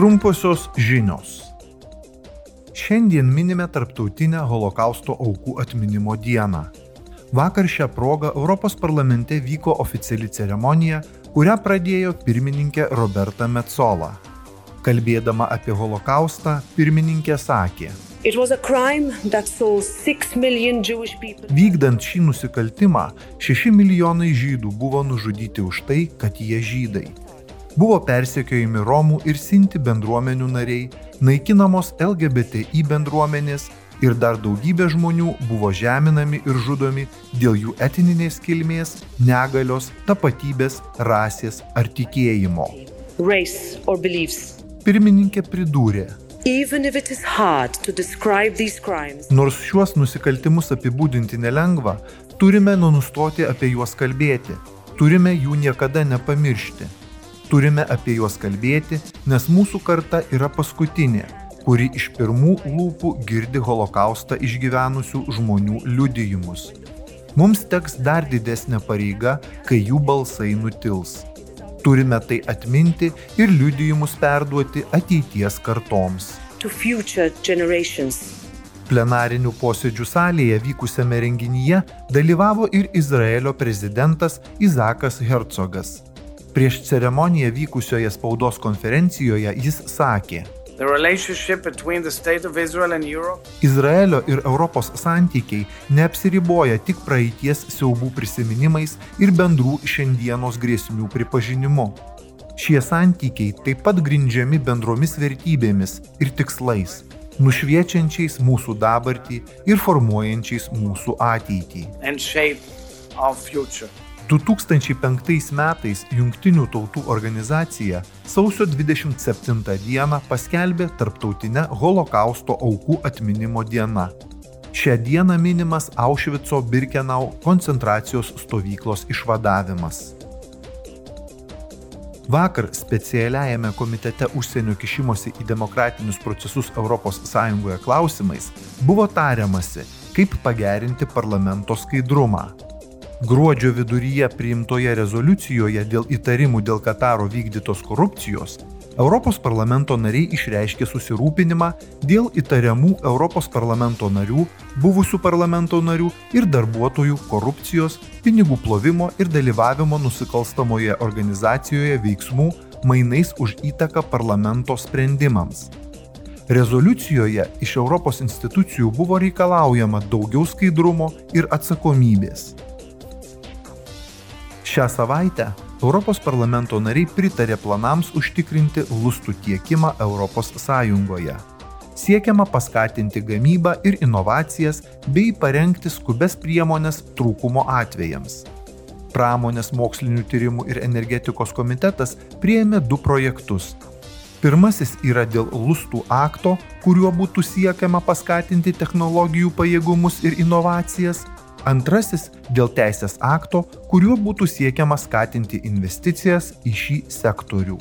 Trumposios žinios. Šiandien minime Tarptautinę holokausto aukų atminimo dieną. Vakar šią progą Europos parlamente vyko oficiali ceremonija, kurią pradėjo pirmininkė Roberta Metzola. Kalbėdama apie holokaustą, pirmininkė sakė, Vykdant šį nusikaltimą, 6 milijonai žydų buvo nužudyti už tai, kad jie žydai. Buvo persekiojami Romų ir Sinti bendruomenių nariai, naikinamos LGBTI bendruomenės ir dar daugybė žmonių buvo žeminami ir žudomi dėl jų etninės kilmės, negalios, tapatybės, rasės ar tikėjimo. Pirmininkė pridūrė, Nors šiuos nusikaltimus apibūdinti nelengva, turime nustoti apie juos kalbėti, turime jų niekada nepamiršti. Turime apie juos kalbėti, nes mūsų karta yra paskutinė, kuri iš pirmų lūpų girdi holokaustą išgyvenusių žmonių liudijimus. Mums teks dar didesnė pareiga, kai jų balsai nutils. Turime tai atminti ir liudijimus perduoti ateities kartoms. Plenarinių posėdžių salėje vykusiame renginyje dalyvavo ir Izraelio prezidentas Izakas Hercogas. Prieš ceremoniją vykusioje spaudos konferencijoje jis sakė, Izraelio ir Europos santykiai neapsiriboja tik praeities siaubų prisiminimais ir bendrų šiandienos grėsmių pripažinimu. Šie santykiai taip pat grindžiami bendromis vertybėmis ir tikslais, nušviečiančiais mūsų dabartį ir formuojančiais mūsų ateitį. 2005 metais Junktinių tautų organizacija sausio 27 dieną paskelbė Tarptautinę holokausto aukų atminimo dieną. Šią dieną minimas Aušvico Birkenau koncentracijos stovyklos išvadavimas. Vakar specialiajame komitete užsienio kišimosi į demokratinius procesus ES klausimais buvo tariamasi, kaip pagerinti parlamento skaidrumą. Gruodžio viduryje priimtoje rezoliucijoje dėl įtarimų dėl Kataro vykdytos korupcijos Europos parlamento nariai išreiškė susirūpinimą dėl įtariamų Europos parlamento narių, buvusių parlamento narių ir darbuotojų korupcijos, pinigų plovimo ir dalyvavimo nusikalstamoje organizacijoje veiksmų mainais už įtaką parlamento sprendimams. Rezoliucijoje iš Europos institucijų buvo reikalaujama daugiau skaidrumo ir atsakomybės. Šią savaitę Europos parlamento nariai pritarė planams užtikrinti lustų tiekimą Sąjungoje. Siekiama paskatinti gamybą ir inovacijas bei parengti skubes priemonės trūkumo atvejams. Pramonės mokslinių tyrimų ir energetikos komitetas priėmė du projektus. Pirmasis yra dėl lustų akto, kuriuo būtų siekiama paskatinti technologijų pajėgumus ir inovacijas, Antrasis dėl teisės akto, kuriuo būtų siekiama skatinti investicijas į šį sektorių.